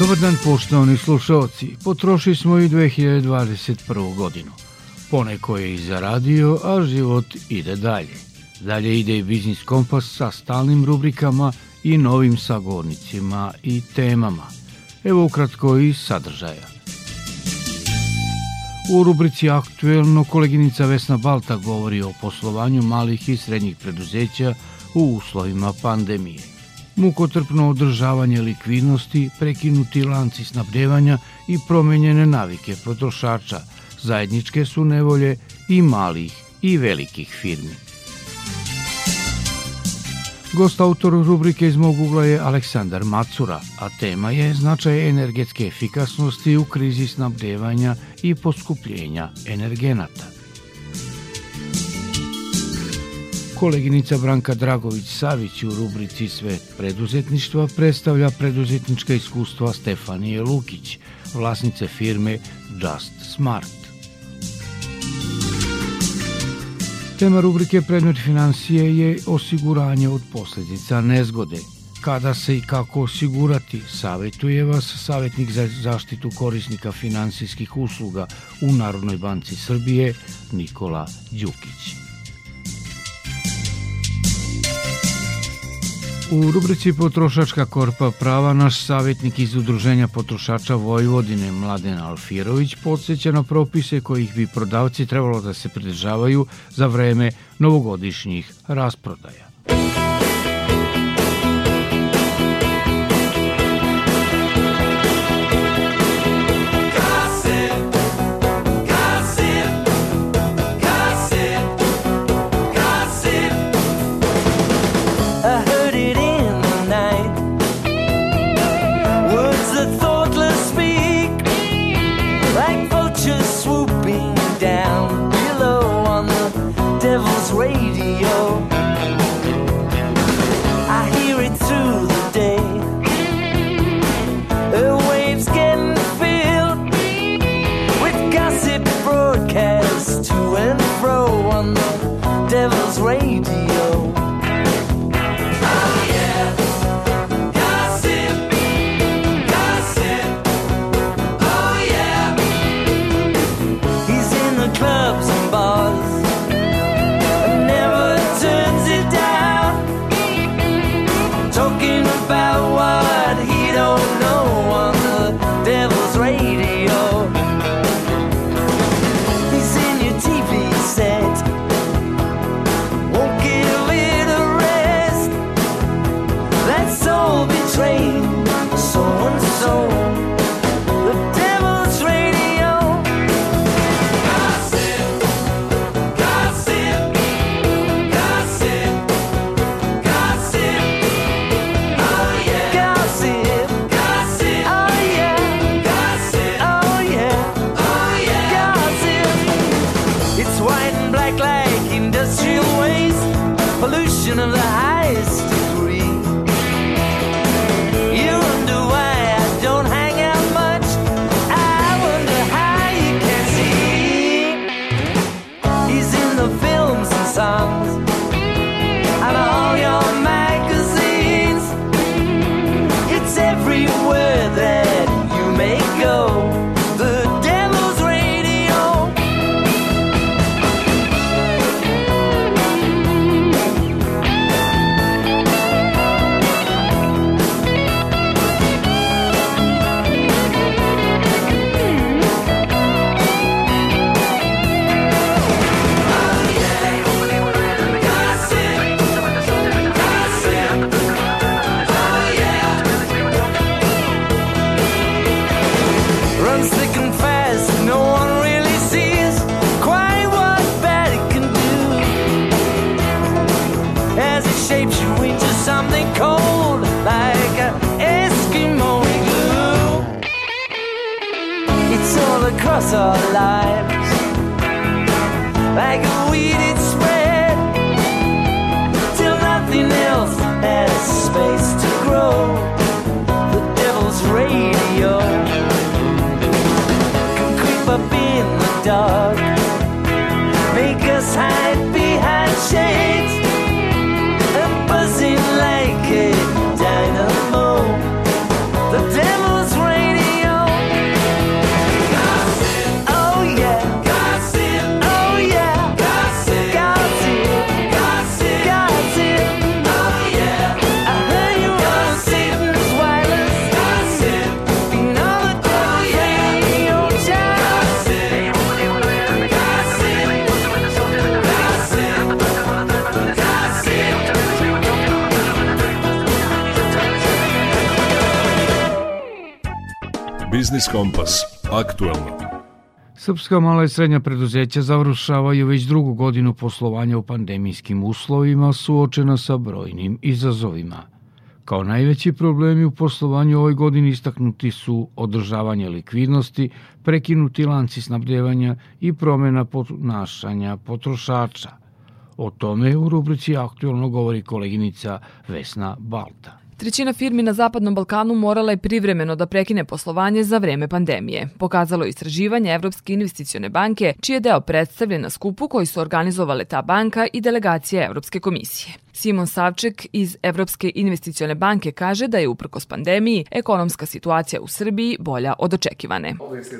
Dobar dan poštovani slušalci. Potrošili smo i 2021. godinu. Poneko je i zaradio, a život ide dalje. Dalje ide i Biznis Kompas sa stalnim rubrikama i novim sagovornicima i temama. Evo ukratko i sadržaja. U rubrici Aktuelno koleginica Vesna Balta govori o poslovanju malih i srednjih preduzeća u uslovima pandemije mukotrpno održavanje likvidnosti, prekinuti lanci snabdevanja i promenjene navike potrošača, zajedničke su nevolje i malih i velikih firmi. Gost autor rubrike iz mog ugla je Aleksandar Macura, a tema je značaj energetske efikasnosti u krizi snabdevanja i poskupljenja energenata. Koleginica Branka Dragović-Savić u rubrici Svet preduzetništva predstavlja preduzetnička iskustva Stefanije Lukić, vlasnice firme Just Smart. Tema rubrike Predmet financije je osiguranje od posledica nezgode. Kada se i kako osigurati, savjetuje vas savjetnik za zaštitu korisnika finansijskih usluga u Narodnoj banci Srbije Nikola Đukić. U rubrici Potrošačka korpa prava naš savjetnik iz Udruženja potrošača Vojvodine Mladen Alfirović podsjeća na propise kojih bi prodavci trebalo da se pridržavaju za vreme novogodišnjih rasprodaja. Kompas. Aktuelno. Srpska mala i srednja preduzeća završavaju već drugu godinu poslovanja u pandemijskim uslovima suočena sa brojnim izazovima. Kao najveći problemi u poslovanju ovoj godini istaknuti su održavanje likvidnosti, prekinuti lanci snabdevanja i promena ponašanja potrošača. O tome u rubrici aktualno govori koleginica Vesna Balta. Trećina firmi na Zapadnom Balkanu morala je privremeno da prekine poslovanje za vreme pandemije. Pokazalo je istraživanje Evropske investicione banke, čiji je deo predstavljen na skupu koji su organizovale ta banka i delegacija Evropske komisije. Simon Savček iz Evropske investicione banke kaže da je uprkos pandemiji ekonomska situacija u Srbiji bolja od očekivane.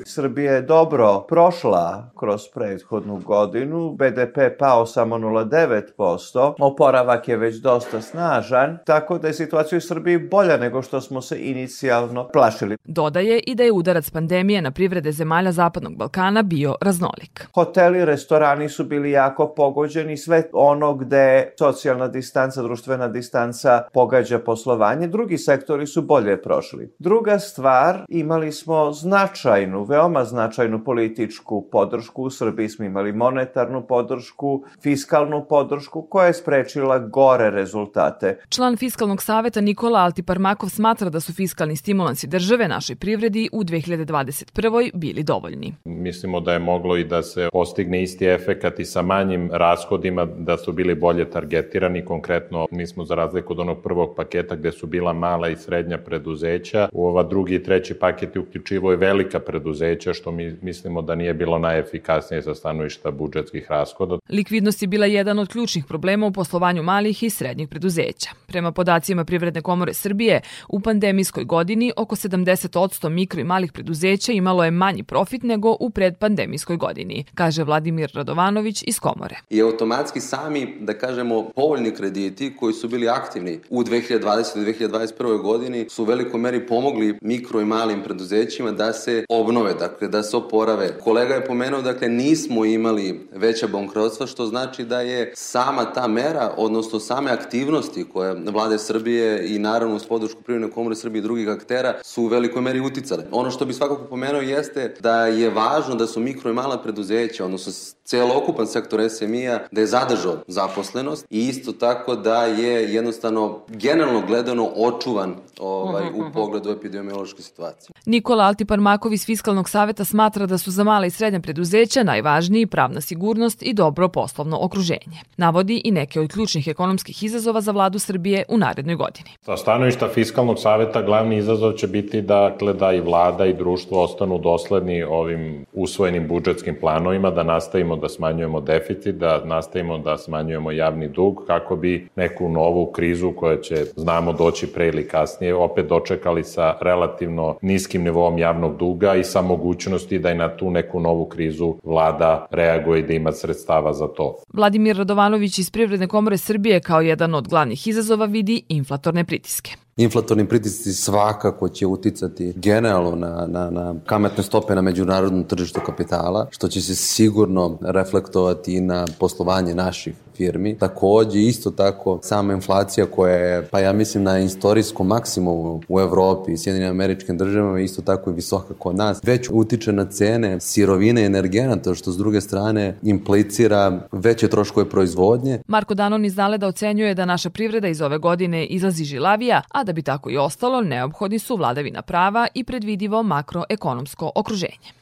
Srbija je dobro prošla kroz prethodnu godinu, BDP pao samo 0,9%, oporavak je već dosta snažan, tako da je situacija u Srbiji bolja nego što smo se inicijalno plašili. Dodaje i da je udarac pandemije na privrede zemalja Zapadnog Balkana bio raznolik. Hoteli, restorani su bili jako pogođeni, sve ono gde socijalna distanca, društvena distanca pogađa poslovanje. Drugi sektori su bolje prošli. Druga stvar, imali smo značajnu, veoma značajnu političku podršku. U Srbiji smo imali monetarnu podršku, fiskalnu podršku koja je sprečila gore rezultate. Član Fiskalnog saveta Nikola Altiparmakov smatra da su fiskalni stimulansi države našoj privredi u 2021. bili dovoljni. Mislimo da je moglo i da se postigne isti efekat i sa manjim rashodima, da su bili bolje targetirani. Konkretno, mi smo za razliku od onog prvog paketa gde su bila mala i srednja preduzeća, u ova drugi i treći paket je uključivo i velika preduzeća, što mi mislimo da nije bilo najefikasnije za stanovišta budžetskih rashoda. Likvidnost je bila jedan od ključnih problema u poslovanju malih i srednjih preduzeća. Prema podacima Privredne komore Srbije, u pandemijskoj godini oko 70% mikro i malih preduzeća imalo je manji profit nego u predpandemijskoj godini, kaže Vladimir Radovanović iz komore. I automatski sami, da kažemo, povoljni krediti koji su bili aktivni u 2020. i 2021. godini su u velikoj meri pomogli mikro i malim preduzećima da se obnove, dakle da se oporave. Kolega je pomenuo, dakle nismo imali veća bankrotstva, što znači da je sama ta mera, odnosno same aktivnosti koje vlade Srbije i naravno uz podršku Privredne komore Srbije i drugih aktera su u velikoj meri uticale. Ono što bi svakako pomenuo jeste da je važno da su mikro i mala preduzeća, odnosno celokupan sektor SMI-a, da je zadržao zaposlenost i isto tako da je jednostavno generalno gledano očuvan ovaj, u pogledu epidemiološke situacije. Nikola Altiparmakov iz Fiskalnog saveta smatra da su za mala i srednja preduzeća najvažniji pravna sigurnost i dobro poslovno okruženje. Navodi i neke od ključnih ekonomskih izazova za vladu Srbije u narednoj godini. Sa stanovišta Fiskalnog saveta glavni izazov će biti dakle, da i vlada i društvo ostanu dosledni ovim usvojenim budžetskim planovima, da nastavimo da smanjujemo deficit, da nastavimo da smanjujemo javni dug, kako bi neku novu krizu koja će, znamo, doći pre ili kasnije, opet dočekali sa relativno niskim nivoom javnog duga i sa mogućnosti da i na tu neku novu krizu vlada reaguje i da ima sredstava za to. Vladimir Radovanović iz Privredne komore Srbije kao jedan od glavnih izazova vidi inflatorne pritiske. Inflatorni pritisci svakako će uticati generalno na, na, na kamatne stope na međunarodnom tržištu kapitala, što će se sigurno reflektovati i na poslovanje naših firmi. Takođe, isto tako, sama inflacija koja je, pa ja mislim, na istorijskom maksimumu u Evropi i Sjedinim američkim državama, isto tako i visoka kod nas, već utiče na cene sirovine i energenata, što s druge strane implicira veće troškove proizvodnje. Marko Danon iz Zaleda ocenjuje da naša privreda iz ove godine izlazi žilavija, a da Da bi tako i ostalo, neophodni su vladavina prava i predvidivo makroekonomsko okruženje.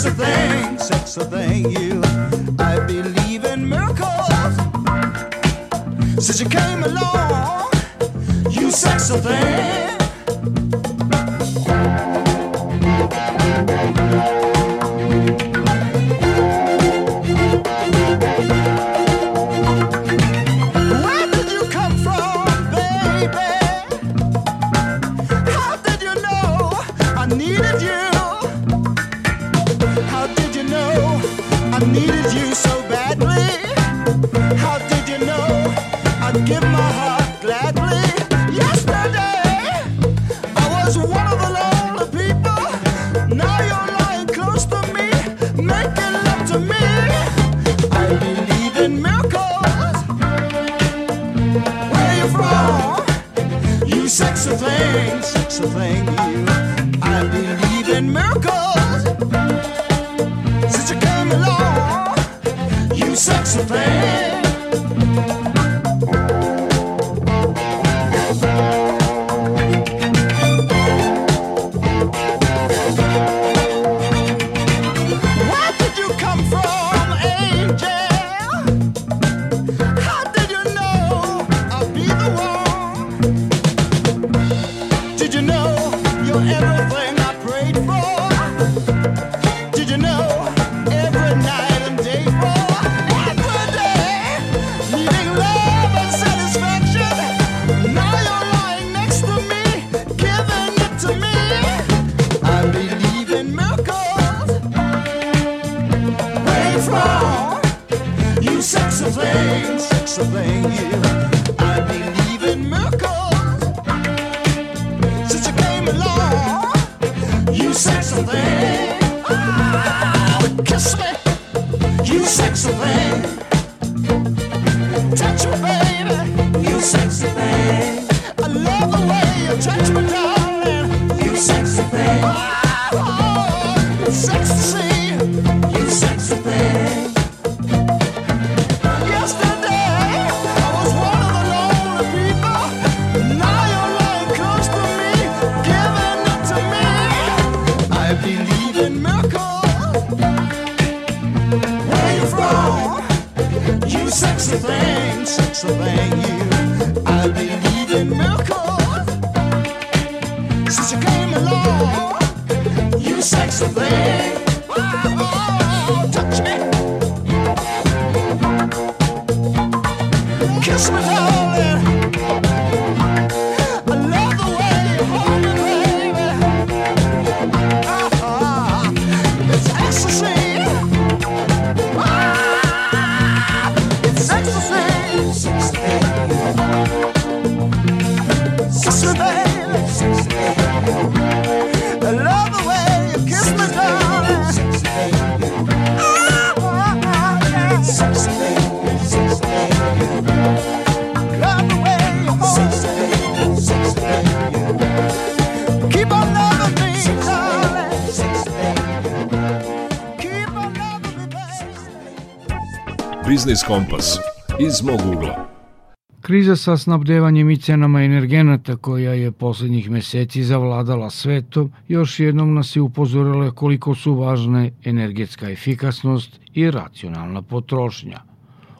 Sexy thing, sexy thing, you. I believe in miracles. Since you came along, you sexy thing. My heart gladly? You Biznis Kompas iz mog ugla. Kriza sa snabdevanjem i cenama energenata koja je poslednjih meseci zavladala svetom još jednom nas je upozorila koliko su važne energetska efikasnost i racionalna potrošnja.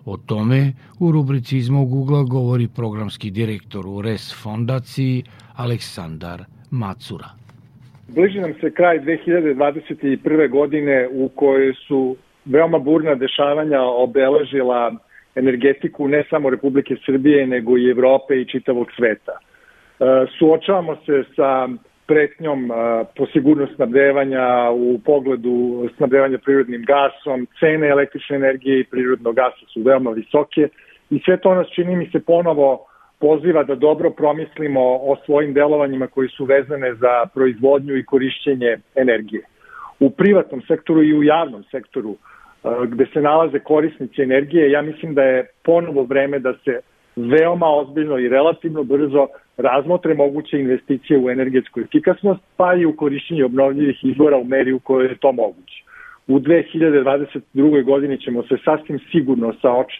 O tome u rubrici iz mog ugla govori programski direktor u RES fondaciji Aleksandar Macura. Bliži nam se kraj 2021. godine u kojoj su veoma burna dešavanja obeležila energetiku ne samo Republike Srbije, nego i Evrope i čitavog sveta. E, Suočavamo se sa pretnjom e, po sigurnost snabdevanja u pogledu snabdevanja prirodnim gasom, cene električne energije i prirodnog gasa su veoma visoke i sve to nas čini mi se ponovo poziva da dobro promislimo o svojim delovanjima koji su vezane za proizvodnju i korišćenje energije. U privatnom sektoru i u javnom sektoru e, gde se nalaze korisnici energije, ja mislim da je ponovo vreme da se veoma ozbiljno i relativno brzo razmotre moguće investicije u energetsku efikasnost, pa i u korišćenje obnovljivih izvora u meri u kojoj je to moguće. U 2022. godini ćemo se sasvim sigurno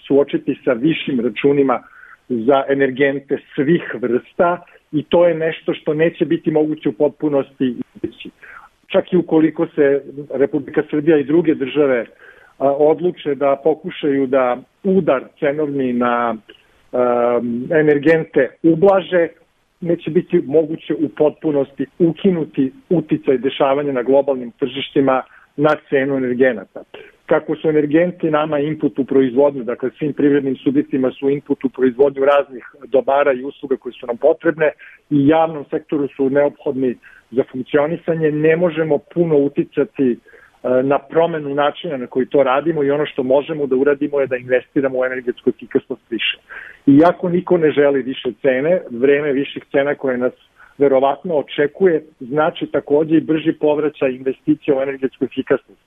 suočiti sa višim računima za energente svih vrsta i to je nešto što neće biti moguće u potpunosti izbeći. čak i ukoliko se Republika Srbija i druge države a, odluče da pokušaju da udar cenovni na a, energente ublaže, neće biti moguće u potpunosti ukinuti uticaj dešavanja na globalnim tržištima na cenu energenata. Kako su energenti nama input u proizvodnju, dakle svim privrednim subjektima su input u proizvodnju raznih dobara i usluga koje su nam potrebne i javnom sektoru su neophodni za funkcionisanje, ne možemo puno uticati e, na promenu načina na koji to radimo i ono što možemo da uradimo je da investiramo u energetsku efikasnost više. Iako niko ne želi više cene, vreme viših cena koje nas verovatno očekuje, znači takođe i brži povraćaj investicija u energetsku efikasnost.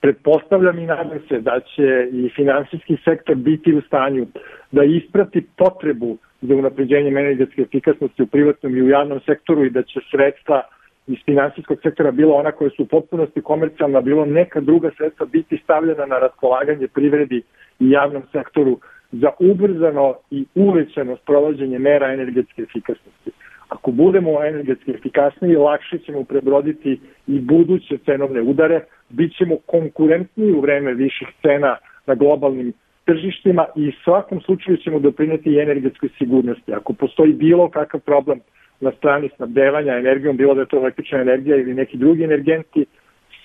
Pretpostavljam i nadam se da će i finansijski sektor biti u stanju da isprati potrebu za unapređenjem energetske efikasnosti u privatnom i u javnom sektoru i da će sredstva iz finansijskog sektora bilo ona koja su u potpunosti komercijalna, bilo neka druga sredstva biti stavljena na raspolaganje privredi i javnom sektoru za ubrzano i uvećano sprovođenje mera energetske efikasnosti. Ako budemo energetski efikasniji, lakše ćemo prebroditi i buduće cenovne udare, bit ćemo konkurentniji u vreme viših cena na globalnim tržištima i svakom slučaju ćemo doprineti energetskoj sigurnosti. Ako postoji bilo kakav problem na strani snabdevanja energijom, bilo da je to električna energija ili neki drugi energenti,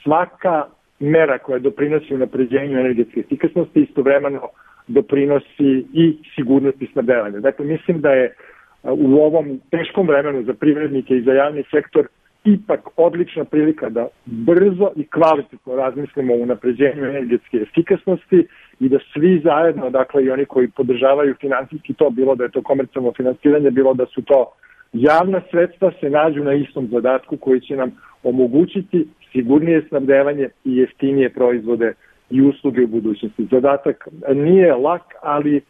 svaka mera koja doprinosi unapređenju energetske efikasnosti istovremeno doprinosi i sigurnosti snabdevanja. Dakle, mislim da je u ovom teškom vremenu za privrednike i za javni sektor ipak odlična prilika da brzo i kvalitetno razmislimo o unapređenju energetske efikasnosti i da svi zajedno, dakle i oni koji podržavaju finansijski to, bilo da je to komercijalno finansiranje, bilo da su to javna sredstva, se nađu na istom zadatku koji će nam omogućiti sigurnije snabdevanje i jeftinije proizvode i usluge u budućnosti. Zadatak nije lak, ali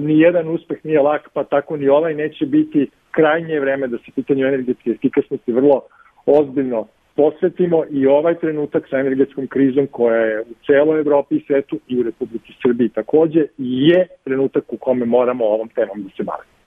ni jedan uspeh nije lak, pa tako ni ovaj neće biti krajnje vreme da se pitanju energetske efikasnosti vrlo ozbiljno posvetimo i ovaj trenutak sa energetskom krizom koja je u celoj Evropi i svetu i u Republici Srbiji takođe je trenutak u kome moramo ovom temom da se bavimo.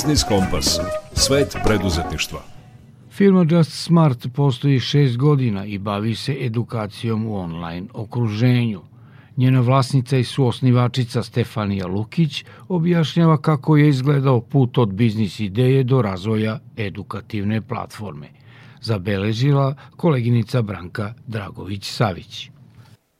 Biznis Kompas. Svet preduzetništva. Firma Just Smart postoji šest godina i bavi se edukacijom u online okruženju. Njena vlasnica i suosnivačica Stefanija Lukić objašnjava kako je izgledao put od biznis ideje do razvoja edukativne platforme. Zabeležila koleginica Branka Dragović-Savić.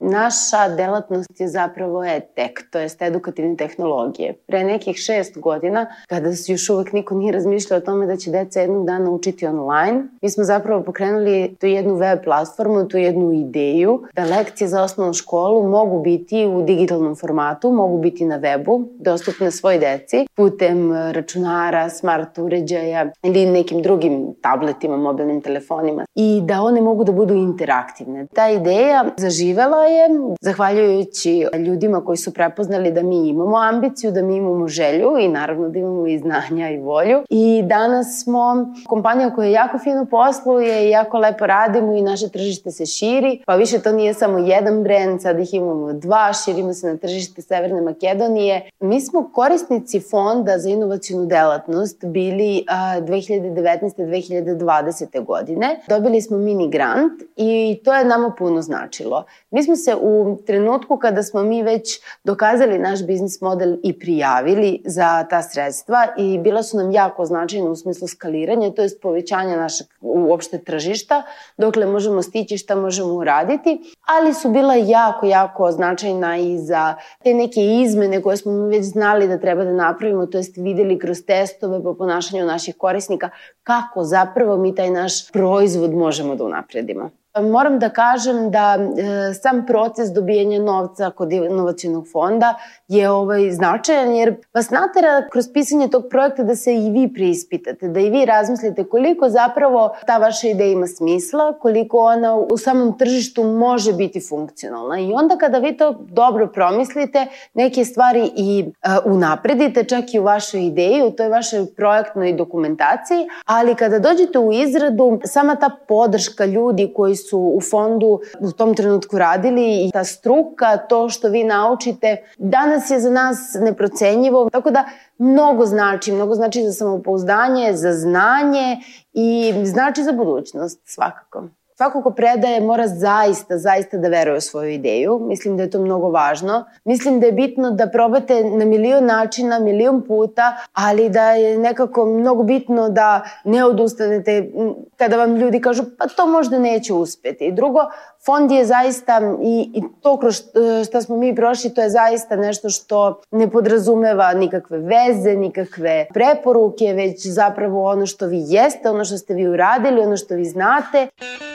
Naša delatnost je zapravo EdTech, to jest edukativne tehnologije. Pre nekih šest godina, kada se još uvek niko nije razmišljao o tome da će deca jednog dana učiti online, mi smo zapravo pokrenuli tu jednu web platformu, tu jednu ideju da lekcije za osnovnu školu mogu biti u digitalnom formatu, mogu biti na webu, dostupne svoj deci, putem računara, smart uređaja ili nekim drugim tabletima, mobilnim telefonima i da one mogu da budu interaktivne. Ta ideja zaživela je zahvaljujući ljudima koji su prepoznali da mi imamo ambiciju, da mi imamo želju i naravno da imamo i znanja i volju. I danas smo kompanija koja jako fino posluje i jako lepo radimo i naše tržište se širi, pa više to nije samo jedan brend, sad ih imamo dva, širimo se na tržište Severne Makedonije. Mi smo korisnici fonda za inovacijnu delatnost bili 2019-2020. godine. Dobili smo mini grant i to je nama puno značilo. Mi smo se u trenutku kada smo mi već dokazali naš biznis model i prijavili za ta sredstva i bila su nam jako značajna u smislu skaliranja, to je povećanja našeg uopšte tržišta, dokle možemo stići šta možemo uraditi, ali su bila jako, jako značajna i za te neke izmene koje smo mi već znali da treba da napravimo, to jest videli kroz testove po ponašanju naših korisnika, kako zapravo mi taj naš proizvod možemo da unapredimo. Moram da kažem da e, sam proces dobijanja novca kod inovacijnog fonda je ovaj značajan jer vas natera kroz pisanje tog projekta da se i vi preispitate, da i vi razmislite koliko zapravo ta vaša ideja ima smisla, koliko ona u samom tržištu može biti funkcionalna. I onda kada vi to dobro promislite, neke stvari i uh, unapredite čak i u vašoj ideji, u toj vašoj projektnoj dokumentaciji, ali kada dođete u izradu, sama ta podrška ljudi koji su u fondu u tom trenutku radili i ta struka, to što vi naučite, danas je za nas neprocenjivo. Tako da mnogo znači, mnogo znači za samopouzdanje, za znanje i znači za budućnost svakako. Svako ko predaje mora zaista, zaista da veruje u svoju ideju. Mislim da je to mnogo važno. Mislim da je bitno da probate na milion načina, milion puta, ali da je nekako mnogo bitno da ne odustanete kada vam ljudi kažu pa to možda neće uspeti. I drugo, fond je zaista i, i to kroz šta smo mi prošli, to je zaista nešto što ne podrazumeva nikakve veze, nikakve preporuke, već zapravo ono što vi jeste, ono što ste vi uradili, ono što vi znate. Before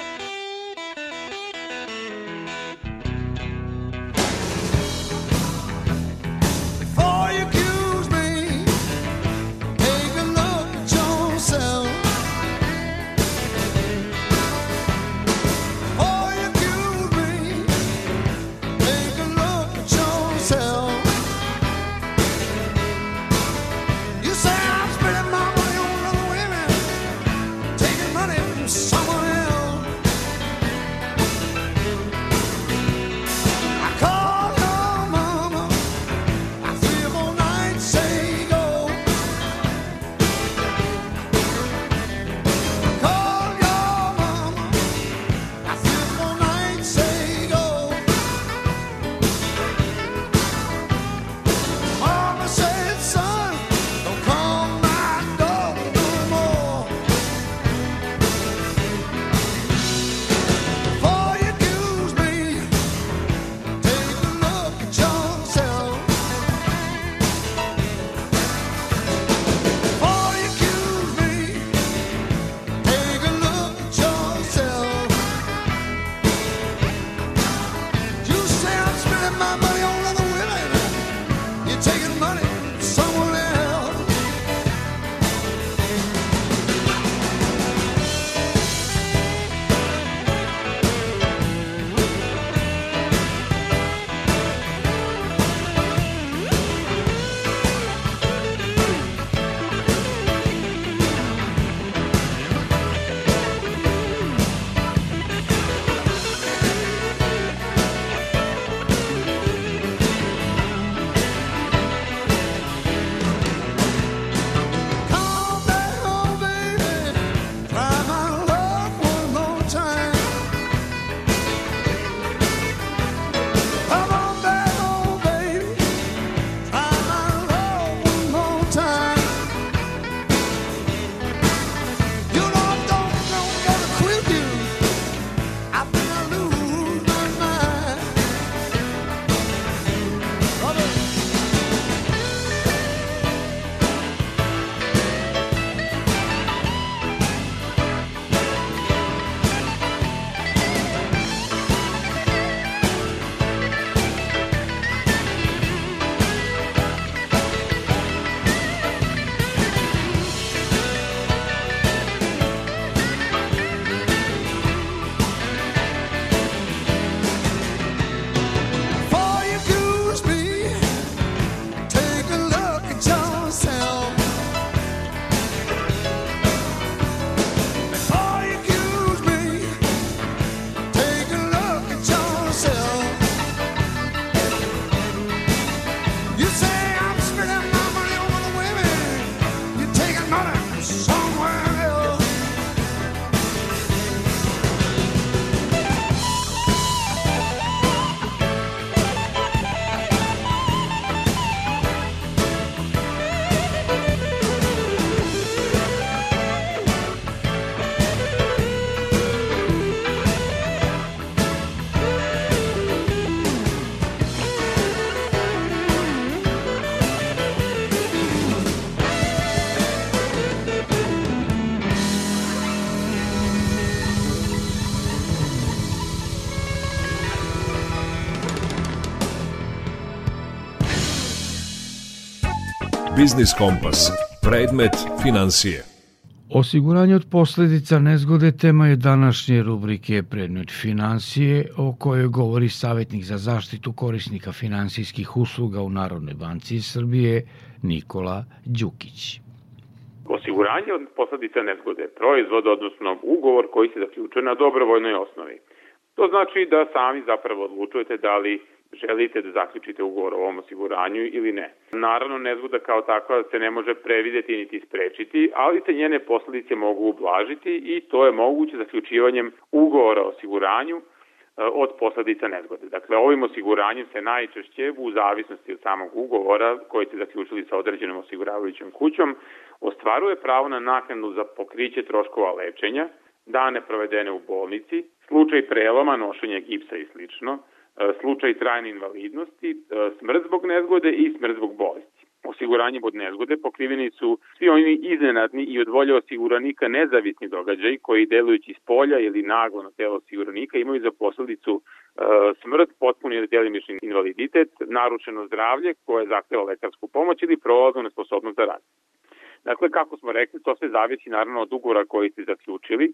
Biznis Kompas. Predmet financije. Osiguranje od posledica nezgode tema je današnje rubrike Predmet financije o kojoj govori savjetnik za zaštitu korisnika finansijskih usluga u Narodnoj banci Srbije Nikola Đukić. Osiguranje od posledica nezgode je proizvod, odnosno ugovor koji se zaključuje na dobrovoljnoj osnovi. To znači da sami zapravo odlučujete da li želite da zaključite ugovor o ovom osiguranju ili ne. Naravno, nezgoda kao takva se ne može prevideti niti sprečiti, ali se njene posledice mogu ublažiti i to je moguće zaključivanjem ugovora o osiguranju e, od posledica nezgode. Dakle, ovim osiguranjem se najčešće, u zavisnosti od samog ugovora koji ste zaključili sa određenom osiguravajućom kućom, ostvaruje pravo na naknadu za pokriće troškova lečenja, dane provedene u bolnici, slučaj preloma, nošenja gipsa i slično, slučaj trajne invalidnosti, e, smrt zbog nezgode i smrt zbog bolesti. Osiguranjem od nezgode pokriveni su svi oni iznenadni i od volje osiguranika nezavisni događaj koji delujući iz polja ili naglo na telo osiguranika imaju za posledicu e, smrt, potpuni ili delimični invaliditet, narušeno zdravlje koje zahteva lekarsku pomoć ili prolaznu nesposobnost za rad. Dakle, kako smo rekli, to sve zavisi naravno od ugovora koji ste zaključili.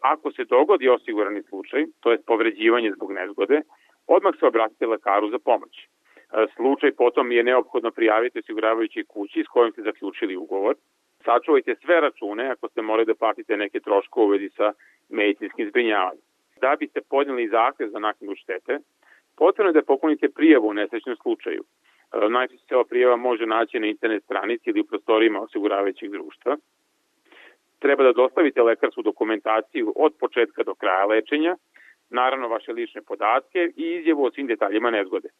Ako se dogodi osigurani slučaj, to je povređivanje zbog nezgode, odmah se obratite lekaru za pomoć. E, slučaj potom je neophodno prijaviti osiguravajući kući s kojom ste zaključili ugovor. Sačuvajte sve račune ako ste morali da platite neke troškove u vezi sa medicinskim zbrinjavanjem. Da biste podnijeli zahtev za naknadu štete, potrebno je da popunite prijavu u nesrećnom slučaju. E, najčešće se ova prijava može naći na internet stranici ili u prostorijima osiguravajućih društva. Treba da dostavite lekarsku dokumentaciju od početka do kraja lečenja, naravno vaše lične podatke i izjavu o svim detaljima nezgode. E,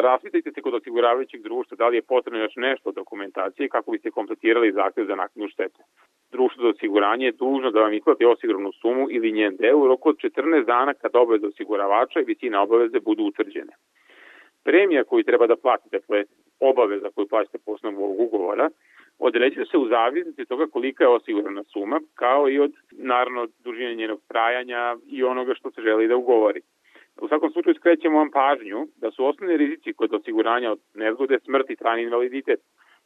raspitajte se kod osiguravajućeg društva da li je potrebno još nešto dokumentacije kako biste kompletirali zahtev za naknadu štete. Društvo za osiguranje je dužno da vam isplati osiguranu sumu ili njen deo u roku od 14 dana kad obaveze osiguravača i visina obaveze budu utvrđene. Premija koju treba da platite, dakle obaveza koju plaćate po osnovu ovog ugovora, određuje se u zavisnosti od toga kolika je osigurana suma, kao i od, naravno, dužine njenog trajanja i onoga što se želi da ugovori. U svakom slučaju skrećemo vam pažnju da su osnovni rizici kod osiguranja od nezgode, smrti i trajni invaliditet,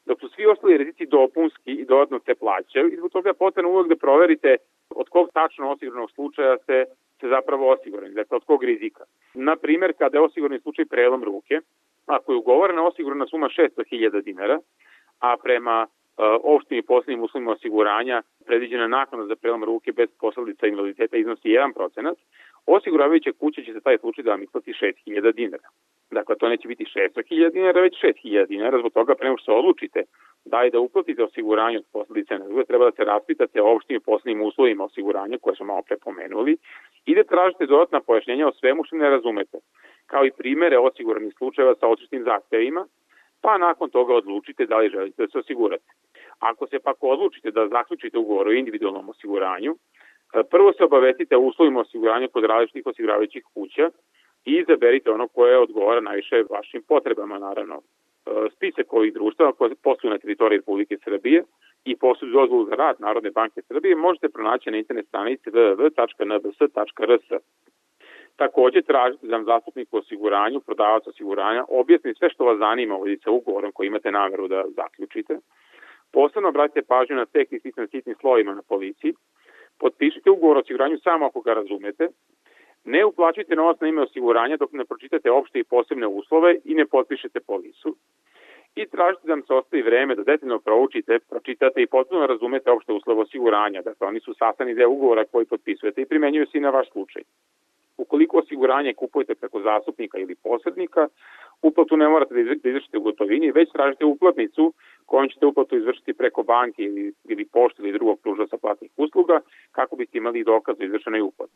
dok su svi ostali rizici dopunski i dodatno se plaćaju i zbog toga potrebno uvek da proverite od kog tačno osiguranog slučaja se, se zapravo osigurani, dakle od kog rizika. Na primer, kada je osigurani slučaj prelom ruke, ako je ugovorena osigurana suma 600.000 dinara, a prema opštim i poslednjim uslovima osiguranja predviđena naknada za prelom ruke bez posledica invaliditeta iznosi 1%, osiguravajuća kuća će se taj slučaj da vam isplati 6000 dinara. Dakle, to neće biti 600.000 dinara, već 6.000 dinara, zbog toga prema što se odlučite da je da uplatite osiguranje od posledice nezgode, treba da se raspitate o opštim i poslednjim uslovima osiguranja koje smo malo prepomenuli i da tražite dodatna pojašnjenja o svemu što ne razumete, kao i primere osiguranih slučajeva sa očistnim zahtevima, pa nakon toga odlučite da li želite da se osigurate. Ako se pak odlučite da zaključite ugovor o individualnom osiguranju, e, prvo se obavestite o uslovima osiguranja kod različitih osiguravajućih kuća i izaberite ono koje odgovara najviše vašim potrebama, naravno. E, spisak ovih društava koje posluju na teritoriji Republike Srbije i posluju dozvolu za rad Narodne banke Srbije možete pronaći na internet stranici www.nbs.rs. Takođe tražite da vam zastupnik u osiguranju, prodavac osiguranja, objasni sve što vas zanima u sa ugovorom koji imate nameru da zaključite. Posebno obratite pažnju na tekst i sitnim, slovima na policiji. Potpišite ugovor o osiguranju samo ako ga razumete. Ne uplaćujte novac na ime osiguranja dok ne pročitate opšte i posebne uslove i ne potpišete polisu. I tražite da vam se ostavi vreme da detaljno proučite, pročitate i potpuno razumete opšte uslove osiguranja. Dakle, oni su sastavni deo ugovora koji potpisujete i primenjuju se i na vaš slučaj. Ukoliko osiguranje kupujete preko zastupnika ili posrednika, uplatu ne morate da, da izvršite u gotovini, već tražite uplatnicu kojom ćete uplatu izvršiti preko banke ili, ili pošte ili drugog pružaca platnih usluga kako biste imali dokaz o izvršenoj uplati.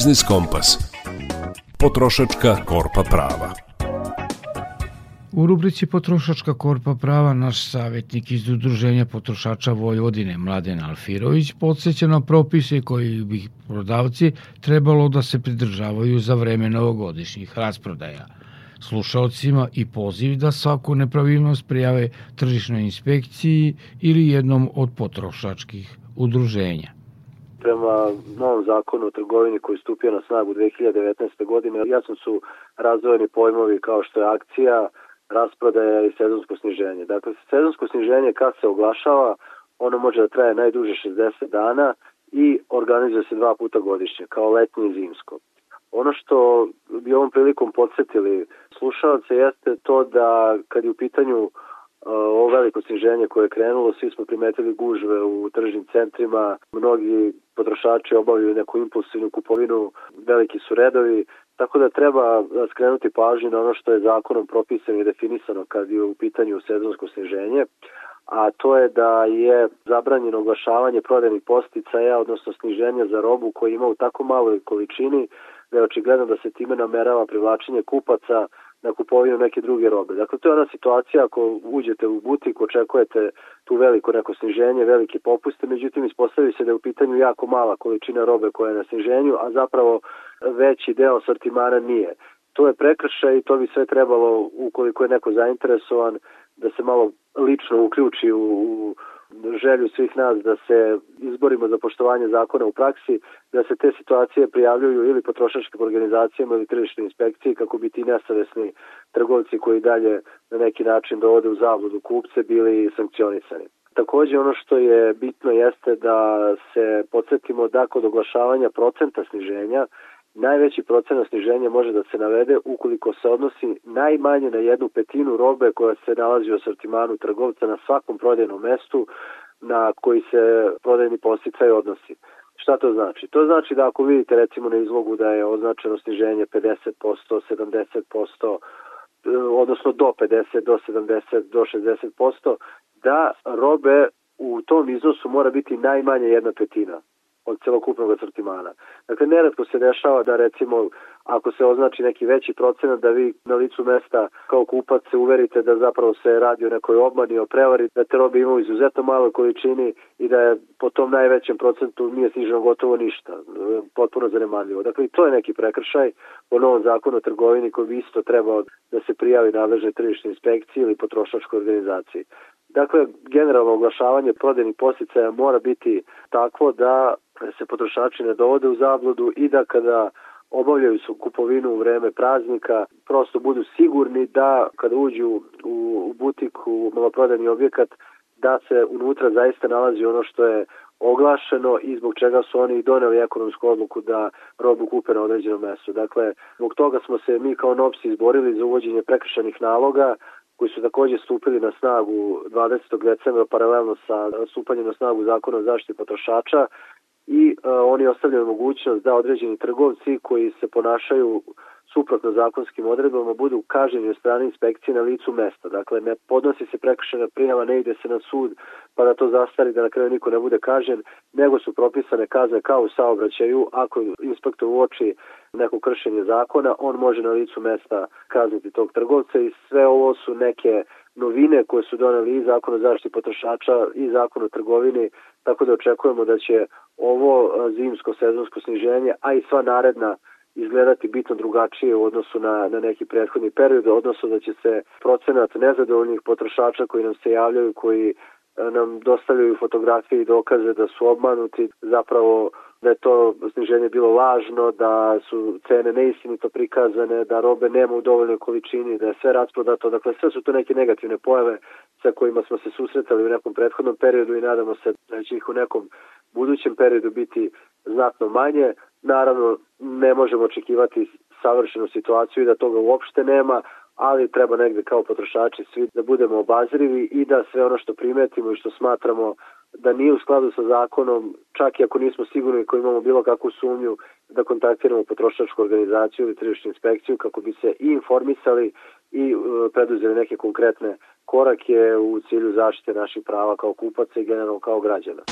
Biznis Kompas. Potrošačka korpa prava. U rubrici Potrošačka korpa prava naš savjetnik iz Udruženja potrošača Vojvodine Mladen Alfirović podsjeća na propise koji bi prodavci trebalo da se pridržavaju za vreme novogodišnjih rasprodaja. Slušalcima i poziv da svaku nepravilnost prijave tržišnoj inspekciji ili jednom od potrošačkih udruženja. Prema novom zakonu o trgovini koji je stupio na snagu 2019. godine, jasno su razvojeni pojmovi kao što je akcija, rasprodaja i sezonsko sniženje. Dakle, sezonsko sniženje kad se oglašava, ono može da traje najduže 60 dana i organizuje se dva puta godišnje, kao letnje i zimsko. Ono što bi ovom prilikom podsjetili slušalce jeste to da kad je u pitanju ovo veliko sniženje koje je krenulo, svi smo primetili gužve u tržnim centrima, mnogi potrošači obavljaju neku impulsivnu kupovinu, veliki su redovi, tako da treba skrenuti pažnju na ono što je zakonom propisano i definisano kad je u pitanju sezonsko sniženje, a to je da je zabranjeno oglašavanje prodajnih posticaja, odnosno sniženja za robu koja ima u tako maloj količini da je očigledno da se time namerava privlačenje kupaca na kupovinu neke druge robe. Dakle, to je ona situacija ako uđete u butik, očekujete tu veliko neko sniženje, velike popuste, međutim ispostavi se da je u pitanju jako mala količina robe koja je na sniženju, a zapravo veći deo sortimana nije. To je prekršaj i to bi sve trebalo, ukoliko je neko zainteresovan, da se malo lično uključi u, u želju svih nas da se izborimo za poštovanje zakona u praksi, da se te situacije prijavljuju ili potrošačkim organizacijama ili tržišnoj inspekciji kako bi ti nesavesni trgovci koji dalje na neki način dovode u zabludu kupce bili sankcionisani. Takođe ono što je bitno jeste da se podsjetimo da kod oglašavanja procenta sniženja Najveći procenat sniženja može da se navede ukoliko se odnosi najmanje na jednu petinu robe koja se nalazi u asortimanu trgovca na svakom prodajnom mestu na koji se prodajni posticaj odnosi. Šta to znači? To znači da ako vidite recimo na izlogu da je označeno sniženje 50%, 70%, odnosno do 50, do 70, do 60%, da robe u tom iznosu mora biti najmanje jedna petina od celokupnog asortimana. Dakle, neretko se dešava da recimo ako se označi neki veći procenat da vi na licu mesta kao kupac se uverite da zapravo se radi o nekoj obmani, o prevari, da te robe imaju izuzetno maloj količini i da je po tom najvećem procentu nije sniženo gotovo ništa, potpuno zanemarljivo. Dakle, to je neki prekršaj po novom zakonu o trgovini koji bi isto trebao da se prijavi nadležne tržišne inspekcije ili potrošačkoj organizaciji. Dakle, generalno oglašavanje prodajnih posticaja mora biti takvo da se potrošači ne dovode u zabludu i da kada obavljaju su kupovinu u vreme praznika, prosto budu sigurni da kada uđu u, butik, u maloprodajni objekat, da se unutra zaista nalazi ono što je oglašeno i zbog čega su oni doneli ekonomsku odluku da robu kupe na određenom mestu. Dakle, zbog toga smo se mi kao NOPS izborili za uvođenje prekršenih naloga koji su takođe stupili na snagu 20. decembra paralelno sa stupanjem na snagu zakona o zaštiti potrošača i uh, oni ostavljaju mogućnost da određeni trgovci koji se ponašaju suprotno zakonskim odredbama budu kaženi od strane inspekcije na licu mesta. Dakle, ne podnosi se prekršena prijava, ne ide se na sud pa da to zastari da na kraju niko ne bude kažen, nego su propisane kazne kao u saobraćaju. Ako inspektor uoči neko kršenje zakona, on može na licu mesta kazniti tog trgovca i sve ovo su neke novine koje su doneli i zakon o zaštiti potrošača i zakon o trgovini, tako da očekujemo da će ovo zimsko sezonsko sniženje, a i sva naredna izgledati bitno drugačije u odnosu na, na neki prethodni period, odnosno da će se procenat nezadovoljnih potrošača koji nam se javljaju, koji nam dostavljaju fotografije i dokaze da su obmanuti, zapravo da je to sniženje bilo lažno, da su cene neistinito prikazane, da robe nema u dovoljnoj količini, da je sve rasprodato. Dakle, sve su to neke negativne pojave sa kojima smo se susretali u nekom prethodnom periodu i nadamo se da će ih u nekom budućem periodu biti znatno manje. Naravno, ne možemo očekivati savršenu situaciju i da toga uopšte nema, ali treba negde kao potrošači svi da budemo obazrivi i da sve ono što primetimo i što smatramo da nije u skladu sa zakonom, čak i ako nismo sigurni ko imamo bilo kakvu sumnju, da kontaktiramo potrošačku organizaciju ili tržišnu inspekciju kako bi se i informisali i preduzeli neke konkretne korake u cilju zaštite naših prava kao kupaca i generalno kao građana.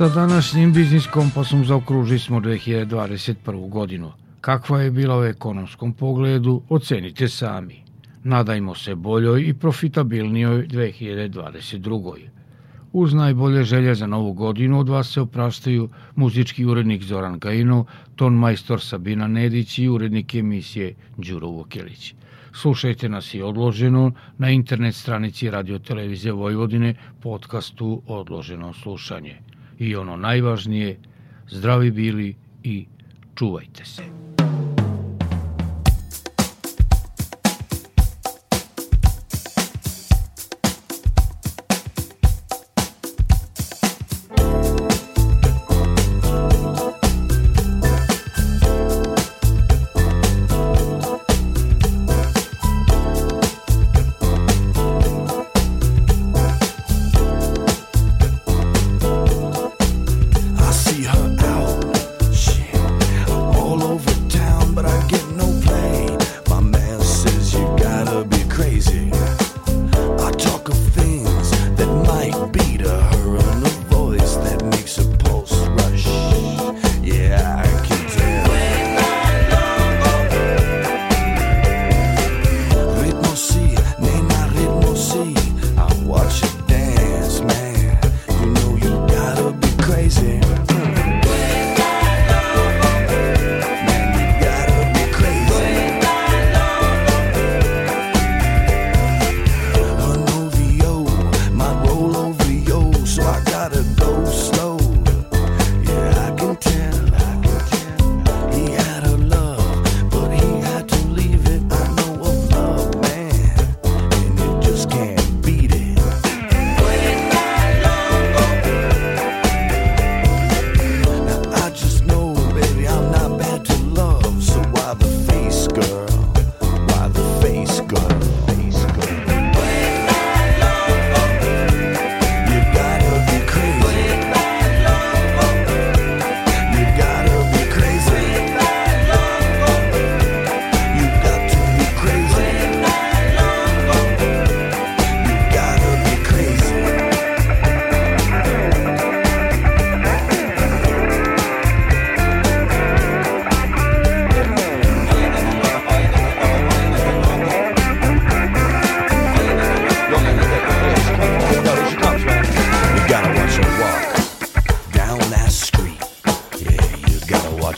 Sa današnjim biznis kompasom zaokruži smo 2021. godinu. Kakva je bila u ekonomskom pogledu, ocenite sami. Nadajmo se boljoj i profitabilnijoj 2022. Uz najbolje želje za novu godinu od vas se opraštaju muzički urednik Zoran Gajino, ton majstor Sabina Nedić i urednik emisije Đuro Vokelić. Slušajte nas i odloženo na internet stranici Radio Televizije Vojvodine podcastu Odloženo slušanje – i ono najvažnije, zdravi bili i čuvajte se. leader.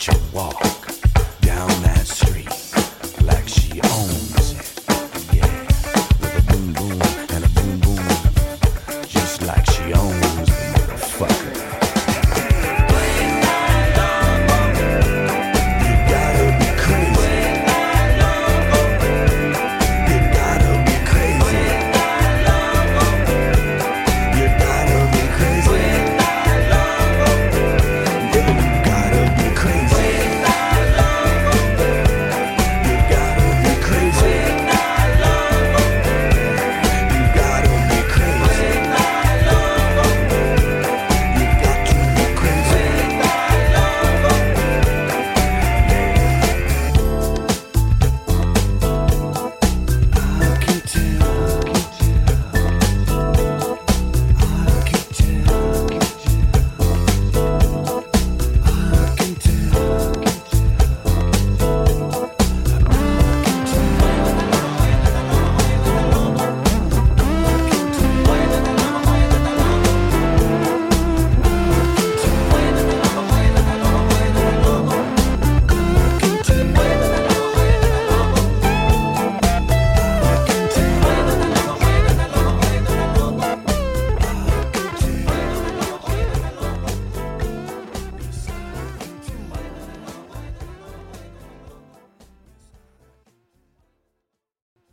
watch walk.